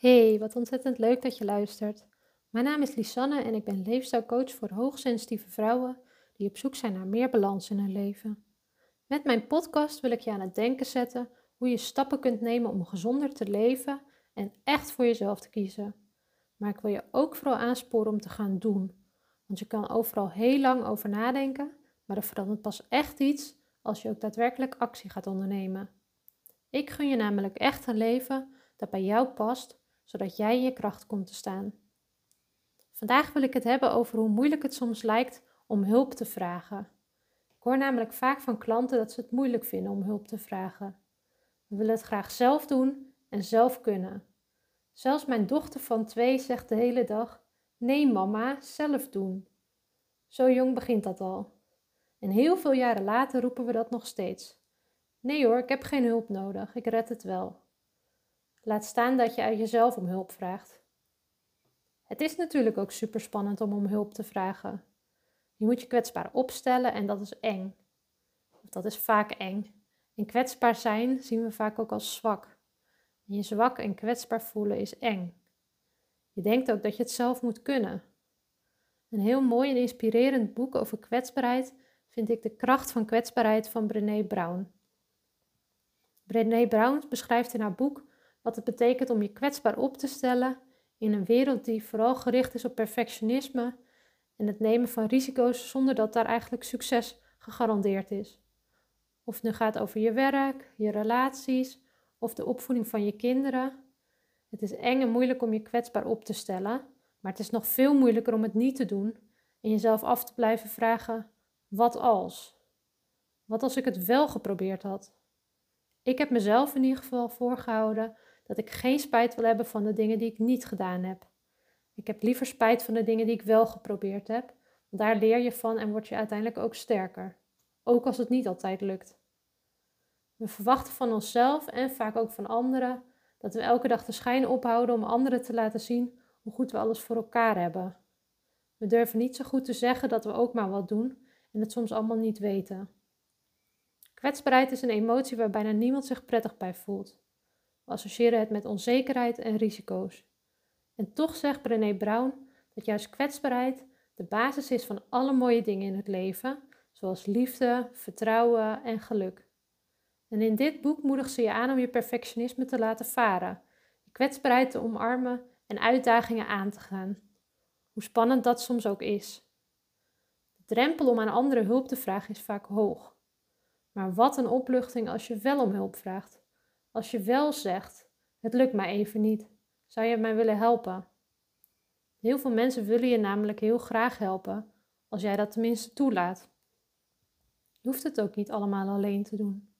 Hey, wat ontzettend leuk dat je luistert. Mijn naam is Lisanne en ik ben leefstijlcoach voor hoogsensitieve vrouwen die op zoek zijn naar meer balans in hun leven. Met mijn podcast wil ik je aan het denken zetten hoe je stappen kunt nemen om gezonder te leven en echt voor jezelf te kiezen. Maar ik wil je ook vooral aansporen om te gaan doen. Want je kan overal heel lang over nadenken, maar er verandert pas echt iets als je ook daadwerkelijk actie gaat ondernemen. Ik gun je namelijk echt een leven dat bij jou past zodat jij in je kracht komt te staan. Vandaag wil ik het hebben over hoe moeilijk het soms lijkt om hulp te vragen. Ik hoor namelijk vaak van klanten dat ze het moeilijk vinden om hulp te vragen. We willen het graag zelf doen en zelf kunnen. Zelfs mijn dochter van twee zegt de hele dag: Nee, mama, zelf doen. Zo jong begint dat al. En heel veel jaren later roepen we dat nog steeds. Nee hoor, ik heb geen hulp nodig, ik red het wel. Laat staan dat je uit jezelf om hulp vraagt. Het is natuurlijk ook super spannend om om hulp te vragen. Je moet je kwetsbaar opstellen en dat is eng. Of dat is vaak eng. En kwetsbaar zijn zien we vaak ook als zwak. Je zwak en kwetsbaar voelen is eng. Je denkt ook dat je het zelf moet kunnen. Een heel mooi en inspirerend boek over kwetsbaarheid vind ik De kracht van kwetsbaarheid van Brené Brown. Brené Brown beschrijft in haar boek wat het betekent om je kwetsbaar op te stellen in een wereld die vooral gericht is op perfectionisme en het nemen van risico's zonder dat daar eigenlijk succes gegarandeerd is. Of het nu gaat over je werk, je relaties of de opvoeding van je kinderen. Het is eng en moeilijk om je kwetsbaar op te stellen, maar het is nog veel moeilijker om het niet te doen en jezelf af te blijven vragen: wat als? Wat als ik het wel geprobeerd had? Ik heb mezelf in ieder geval voorgehouden dat ik geen spijt wil hebben van de dingen die ik niet gedaan heb. Ik heb liever spijt van de dingen die ik wel geprobeerd heb, want daar leer je van en word je uiteindelijk ook sterker, ook als het niet altijd lukt. We verwachten van onszelf en vaak ook van anderen dat we elke dag de schijn ophouden om anderen te laten zien hoe goed we alles voor elkaar hebben. We durven niet zo goed te zeggen dat we ook maar wat doen en het soms allemaal niet weten. Kwetsbaarheid is een emotie waar bijna niemand zich prettig bij voelt. Associëren het met onzekerheid en risico's. En toch zegt Brené Brown dat juist kwetsbaarheid de basis is van alle mooie dingen in het leven, zoals liefde, vertrouwen en geluk. En in dit boek moedigt ze je aan om je perfectionisme te laten varen, je kwetsbaarheid te omarmen en uitdagingen aan te gaan. Hoe spannend dat soms ook is. De drempel om aan anderen hulp te vragen is vaak hoog. Maar wat een opluchting als je wel om hulp vraagt. Als je wel zegt: Het lukt mij even niet, zou je mij willen helpen? Heel veel mensen willen je namelijk heel graag helpen, als jij dat tenminste toelaat. Je hoeft het ook niet allemaal alleen te doen.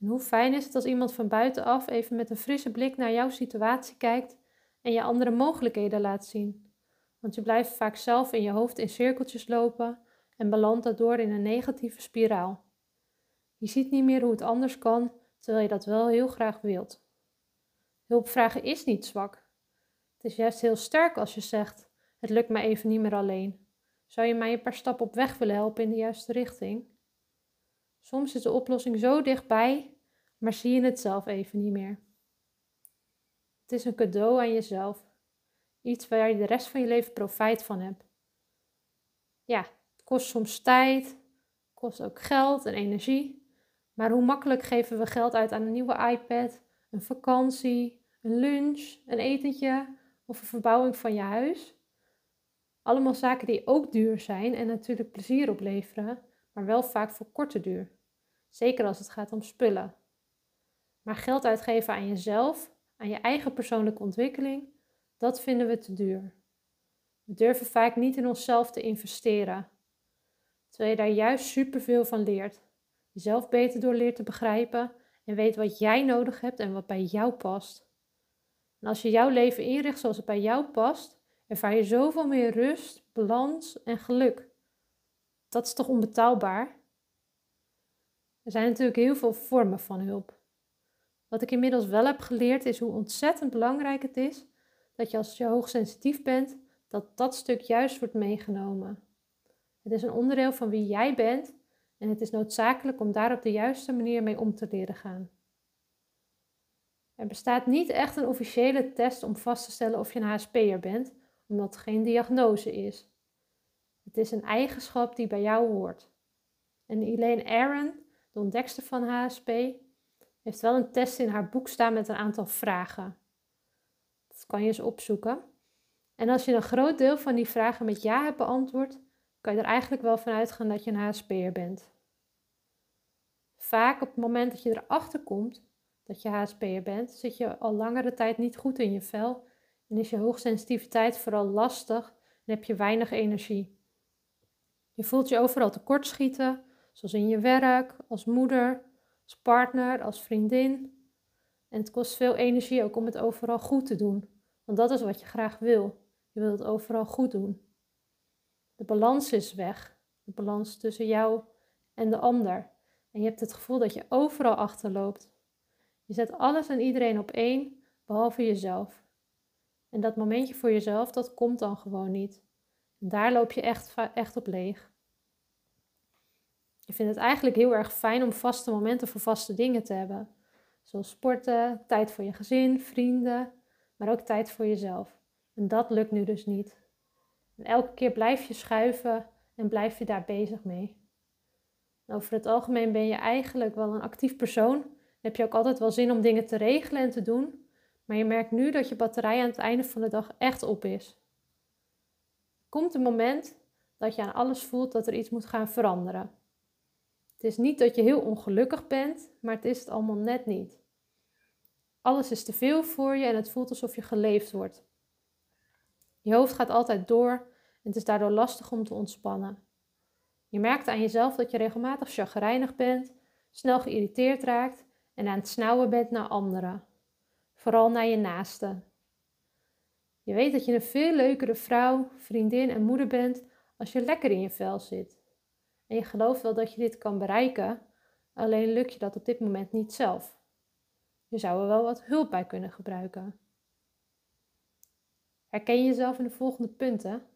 En hoe fijn is het als iemand van buitenaf even met een frisse blik naar jouw situatie kijkt en je andere mogelijkheden laat zien. Want je blijft vaak zelf in je hoofd in cirkeltjes lopen en belandt daardoor in een negatieve spiraal. Je ziet niet meer hoe het anders kan terwijl je dat wel heel graag wilt. Hulp vragen is niet zwak. Het is juist heel sterk als je zegt: Het lukt me even niet meer alleen. Zou je mij een paar stappen op weg willen helpen in de juiste richting? Soms is de oplossing zo dichtbij, maar zie je het zelf even niet meer. Het is een cadeau aan jezelf. Iets waar je de rest van je leven profijt van hebt. Ja, het kost soms tijd, kost ook geld en energie. Maar hoe makkelijk geven we geld uit aan een nieuwe iPad, een vakantie, een lunch, een etentje of een verbouwing van je huis? Allemaal zaken die ook duur zijn en natuurlijk plezier opleveren, maar wel vaak voor korte duur. Zeker als het gaat om spullen. Maar geld uitgeven aan jezelf, aan je eigen persoonlijke ontwikkeling, dat vinden we te duur. We durven vaak niet in onszelf te investeren, terwijl je daar juist superveel van leert jezelf beter door leert te begrijpen en weet wat jij nodig hebt en wat bij jou past. En als je jouw leven inricht zoals het bij jou past, ervaar je zoveel meer rust, balans en geluk. Dat is toch onbetaalbaar? Er zijn natuurlijk heel veel vormen van hulp. Wat ik inmiddels wel heb geleerd is hoe ontzettend belangrijk het is dat je als je hoogsensitief bent, dat dat stuk juist wordt meegenomen. Het is een onderdeel van wie jij bent en het is noodzakelijk om daar op de juiste manier mee om te leren gaan. Er bestaat niet echt een officiële test om vast te stellen of je een HSP'er bent, omdat het geen diagnose is. Het is een eigenschap die bij jou hoort. En Elaine Aron, de ontdekster van HSP, heeft wel een test in haar boek staan met een aantal vragen. Dat kan je eens opzoeken. En als je een groot deel van die vragen met ja hebt beantwoord, kan je er eigenlijk wel van uitgaan dat je een HSP'er bent. Vaak op het moment dat je erachter komt dat je HSP'er bent, zit je al langere tijd niet goed in je vel en is je hoogsensitiviteit vooral lastig en heb je weinig energie. Je voelt je overal tekortschieten, zoals in je werk, als moeder, als partner, als vriendin. En het kost veel energie ook om het overal goed te doen, want dat is wat je graag wil. Je wilt het overal goed doen. De balans is weg, de balans tussen jou en de ander. En je hebt het gevoel dat je overal achterloopt. Je zet alles en iedereen op één, behalve jezelf. En dat momentje voor jezelf, dat komt dan gewoon niet. Daar loop je echt, echt op leeg. Je vindt het eigenlijk heel erg fijn om vaste momenten voor vaste dingen te hebben. Zoals sporten, tijd voor je gezin, vrienden, maar ook tijd voor jezelf. En dat lukt nu dus niet. En elke keer blijf je schuiven en blijf je daar bezig mee. over het algemeen ben je eigenlijk wel een actief persoon. Dan heb je ook altijd wel zin om dingen te regelen en te doen. Maar je merkt nu dat je batterij aan het einde van de dag echt op is. Komt een moment dat je aan alles voelt dat er iets moet gaan veranderen. Het is niet dat je heel ongelukkig bent, maar het is het allemaal net niet. Alles is te veel voor je en het voelt alsof je geleefd wordt. Je hoofd gaat altijd door het is daardoor lastig om te ontspannen. Je merkt aan jezelf dat je regelmatig chagrijnig bent, snel geïrriteerd raakt en aan het snauwen bent naar anderen. Vooral naar je naasten. Je weet dat je een veel leukere vrouw, vriendin en moeder bent als je lekker in je vel zit. En je gelooft wel dat je dit kan bereiken, alleen lukt je dat op dit moment niet zelf. Je zou er wel wat hulp bij kunnen gebruiken. Herken je jezelf in de volgende punten?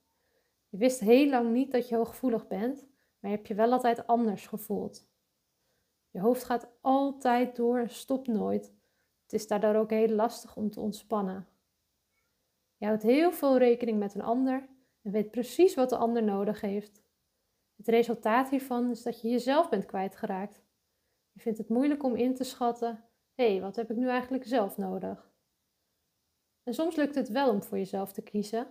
Je wist heel lang niet dat je hooggevoelig bent, maar je hebt je wel altijd anders gevoeld. Je hoofd gaat altijd door en stopt nooit. Het is daardoor ook heel lastig om te ontspannen. Je houdt heel veel rekening met een ander en weet precies wat de ander nodig heeft. Het resultaat hiervan is dat je jezelf bent kwijtgeraakt. Je vindt het moeilijk om in te schatten: hé, hey, wat heb ik nu eigenlijk zelf nodig? En soms lukt het wel om voor jezelf te kiezen,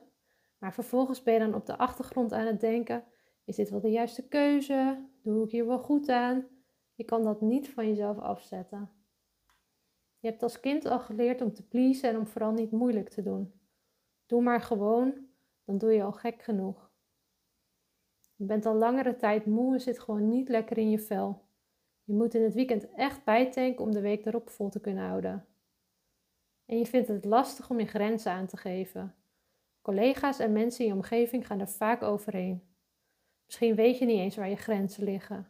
maar vervolgens ben je dan op de achtergrond aan het denken: is dit wel de juiste keuze? Doe ik hier wel goed aan? Je kan dat niet van jezelf afzetten. Je hebt als kind al geleerd om te pleasen en om vooral niet moeilijk te doen. Doe maar gewoon, dan doe je al gek genoeg. Je bent al langere tijd moe en zit gewoon niet lekker in je vel. Je moet in het weekend echt bijtanken om de week erop vol te kunnen houden. En je vindt het lastig om je grenzen aan te geven. Collega's en mensen in je omgeving gaan er vaak overheen. Misschien weet je niet eens waar je grenzen liggen.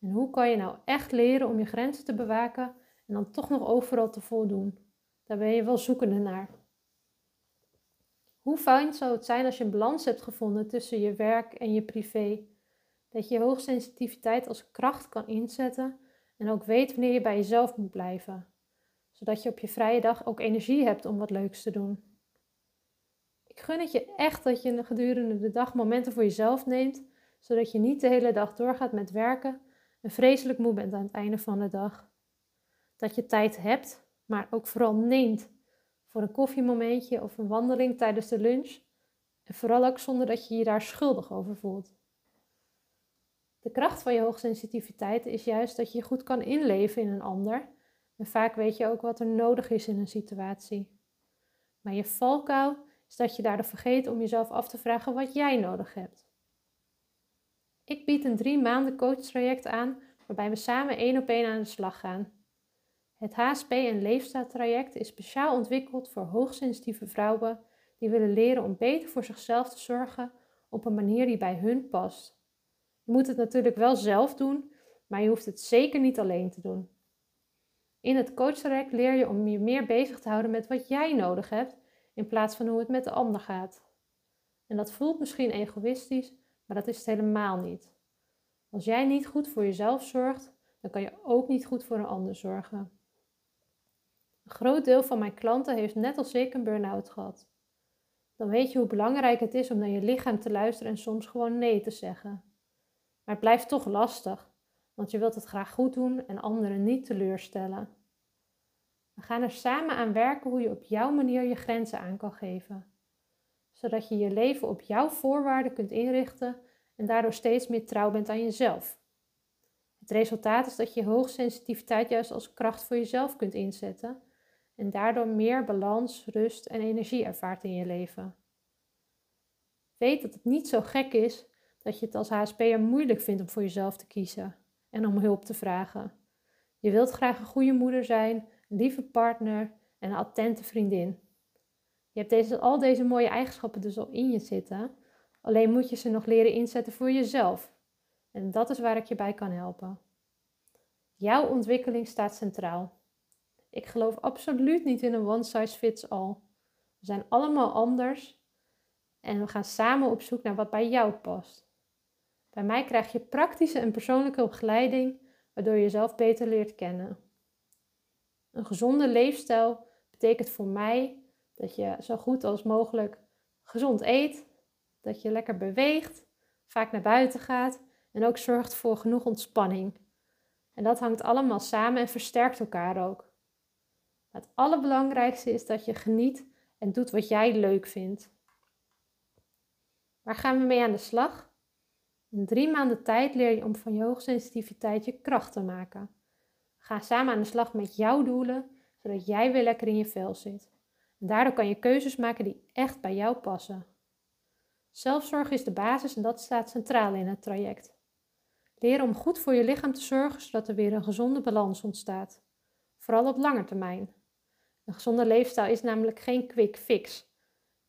En hoe kan je nou echt leren om je grenzen te bewaken en dan toch nog overal te voldoen? Daar ben je wel zoekende naar. Hoe fijn zou het zijn als je een balans hebt gevonden tussen je werk en je privé? Dat je je hoogsensitiviteit als kracht kan inzetten en ook weet wanneer je bij jezelf moet blijven zodat je op je vrije dag ook energie hebt om wat leuks te doen. Ik gun het je echt dat je gedurende de dag momenten voor jezelf neemt, zodat je niet de hele dag doorgaat met werken en vreselijk moe bent aan het einde van de dag. Dat je tijd hebt, maar ook vooral neemt voor een koffiemomentje of een wandeling tijdens de lunch. En vooral ook zonder dat je je daar schuldig over voelt. De kracht van je hoogsensitiviteit is juist dat je goed kan inleven in een ander en vaak weet je ook wat er nodig is in een situatie. Maar je valkuil is dat je daardoor vergeet om jezelf af te vragen wat jij nodig hebt. Ik bied een drie maanden coachtraject aan waarbij we samen één op één aan de slag gaan. Het HSP en leefstijltraject is speciaal ontwikkeld voor hoogsensitieve vrouwen die willen leren om beter voor zichzelf te zorgen op een manier die bij hun past. Je moet het natuurlijk wel zelf doen, maar je hoeft het zeker niet alleen te doen. In het coachtraject leer je om je meer bezig te houden met wat jij nodig hebt, in plaats van hoe het met de ander gaat. En dat voelt misschien egoïstisch, maar dat is het helemaal niet. Als jij niet goed voor jezelf zorgt, dan kan je ook niet goed voor een ander zorgen. Een groot deel van mijn klanten heeft net als ik een burn-out gehad. Dan weet je hoe belangrijk het is om naar je lichaam te luisteren en soms gewoon nee te zeggen. Maar het blijft toch lastig, want je wilt het graag goed doen en anderen niet teleurstellen. We gaan er samen aan werken hoe je op jouw manier je grenzen aan kan geven, zodat je je leven op jouw voorwaarden kunt inrichten en daardoor steeds meer trouw bent aan jezelf. Het resultaat is dat je hoogsensitiviteit juist als kracht voor jezelf kunt inzetten en daardoor meer balans, rust en energie ervaart in je leven. Weet dat het niet zo gek is dat je het als HSP'er moeilijk vindt om voor jezelf te kiezen en om hulp te vragen. Je wilt graag een goede moeder zijn, lieve partner en een attente vriendin. Je hebt deze, al deze mooie eigenschappen dus al in je zitten, alleen moet je ze nog leren inzetten voor jezelf. En dat is waar ik je bij kan helpen. Jouw ontwikkeling staat centraal. Ik geloof absoluut niet in een one size fits all. We zijn allemaal anders en we gaan samen op zoek naar wat bij jou past. Bij mij krijg je praktische en persoonlijke begeleiding, waardoor je jezelf beter leert kennen. Een gezonde leefstijl betekent voor mij dat je zo goed als mogelijk gezond eet, dat je lekker beweegt, vaak naar buiten gaat en ook zorgt voor genoeg ontspanning. En dat hangt allemaal samen en versterkt elkaar ook. Het allerbelangrijkste is dat je geniet en doet wat jij leuk vindt. Waar gaan we mee aan de slag? In drie maanden tijd leer je om van je hoogsensitiviteit je kracht te maken. Ga samen aan de slag met jouw doelen, zodat jij weer lekker in je vel zit. Daardoor kan je keuzes maken die echt bij jou passen. Zelfzorg is de basis en dat staat centraal in het traject. Leer om goed voor je lichaam te zorgen, zodat er weer een gezonde balans ontstaat. Vooral op lange termijn. Een gezonde leefstijl is namelijk geen quick fix.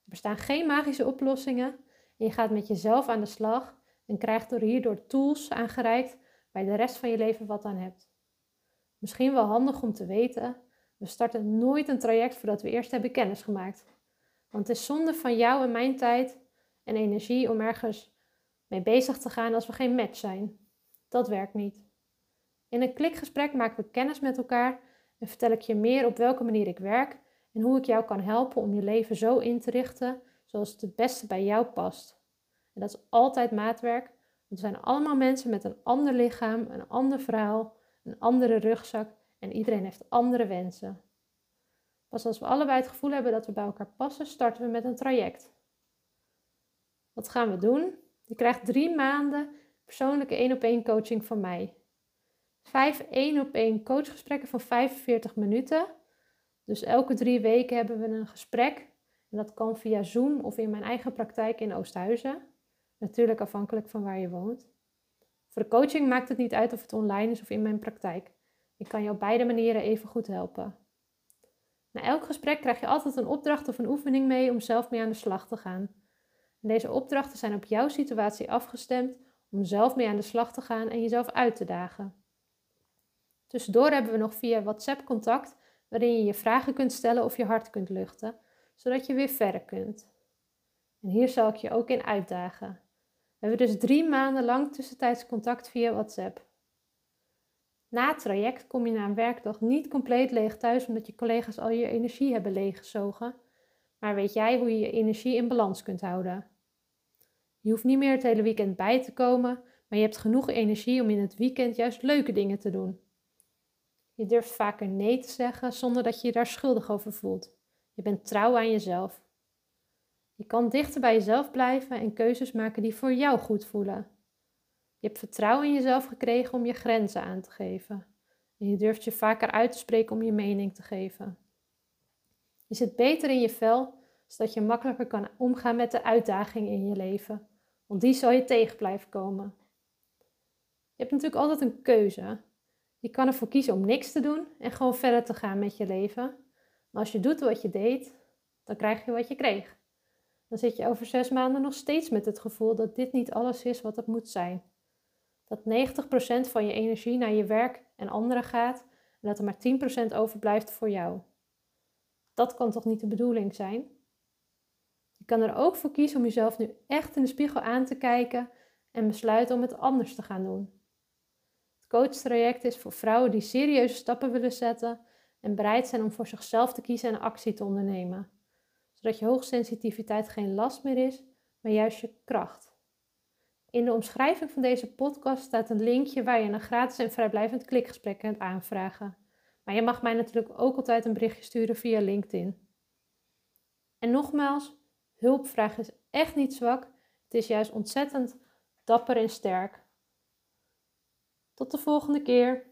Er bestaan geen magische oplossingen en je gaat met jezelf aan de slag en krijgt er hierdoor tools aangereikt waar je de rest van je leven wat aan hebt. Misschien wel handig om te weten, we starten nooit een traject voordat we eerst hebben kennis gemaakt. Want het is zonde van jou en mijn tijd en energie om ergens mee bezig te gaan als we geen match zijn. Dat werkt niet. In een klikgesprek maken we kennis met elkaar en vertel ik je meer op welke manier ik werk en hoe ik jou kan helpen om je leven zo in te richten zoals het het beste bij jou past. En dat is altijd maatwerk, want we zijn allemaal mensen met een ander lichaam, een ander verhaal, een andere rugzak en iedereen heeft andere wensen. Pas als we allebei het gevoel hebben dat we bij elkaar passen, starten we met een traject. Wat gaan we doen? Je krijgt drie maanden persoonlijke één op één coaching van mij. Vijf één op één coachgesprekken van 45 minuten. Dus elke drie weken hebben we een gesprek. En dat kan via Zoom of in mijn eigen praktijk in Oosthuizen. Natuurlijk afhankelijk van waar je woont. Voor de coaching maakt het niet uit of het online is of in mijn praktijk. Ik kan je op beide manieren even goed helpen. Na elk gesprek krijg je altijd een opdracht of een oefening mee om zelf mee aan de slag te gaan. Deze opdrachten zijn op jouw situatie afgestemd om zelf mee aan de slag te gaan en jezelf uit te dagen. Tussendoor hebben we nog via WhatsApp contact waarin je je vragen kunt stellen of je hart kunt luchten, zodat je weer verder kunt. En hier zal ik je ook in uitdagen. We hebben dus drie maanden lang tussentijds contact via WhatsApp. Na het traject kom je na een werkdag niet compleet leeg thuis omdat je collega's al je energie hebben leeggezogen, maar weet jij hoe je je energie in balans kunt houden. Je hoeft niet meer het hele weekend bij te komen, maar je hebt genoeg energie om in het weekend juist leuke dingen te doen. Je durft vaker nee te zeggen zonder dat je je daar schuldig over voelt. Je bent trouw aan jezelf. Je kan dichter bij jezelf blijven en keuzes maken die voor jou goed voelen. Je hebt vertrouwen in jezelf gekregen om je grenzen aan te geven. En je durft je vaker uit te spreken om je mening te geven. Je zit beter in je vel, zodat je makkelijker kan omgaan met de uitdagingen in je leven. Want die zal je tegen blijven komen. Je hebt natuurlijk altijd een keuze. Je kan ervoor kiezen om niks te doen en gewoon verder te gaan met je leven. Maar als je doet wat je deed, dan krijg je wat je kreeg. Dan zit je over zes maanden nog steeds met het gevoel dat dit niet alles is wat het moet zijn. Dat 90% van je energie naar je werk en anderen gaat en dat er maar 10% overblijft voor jou. Dat kan toch niet de bedoeling zijn? Je kan er ook voor kiezen om jezelf nu echt in de spiegel aan te kijken en besluiten om het anders te gaan doen. Het coachtraject is voor vrouwen die serieuze stappen willen zetten en bereid zijn om voor zichzelf te kiezen en actie te ondernemen, zodat je hoogsensitiviteit geen last meer is, maar juist je kracht. In de omschrijving van deze podcast staat een linkje waar je een gratis en vrijblijvend klikgesprek kunt aanvragen. Maar je mag mij natuurlijk ook altijd een berichtje sturen via LinkedIn. En nogmaals, hulpvraag is echt niet zwak. Het is juist ontzettend dapper en sterk. Tot de volgende keer.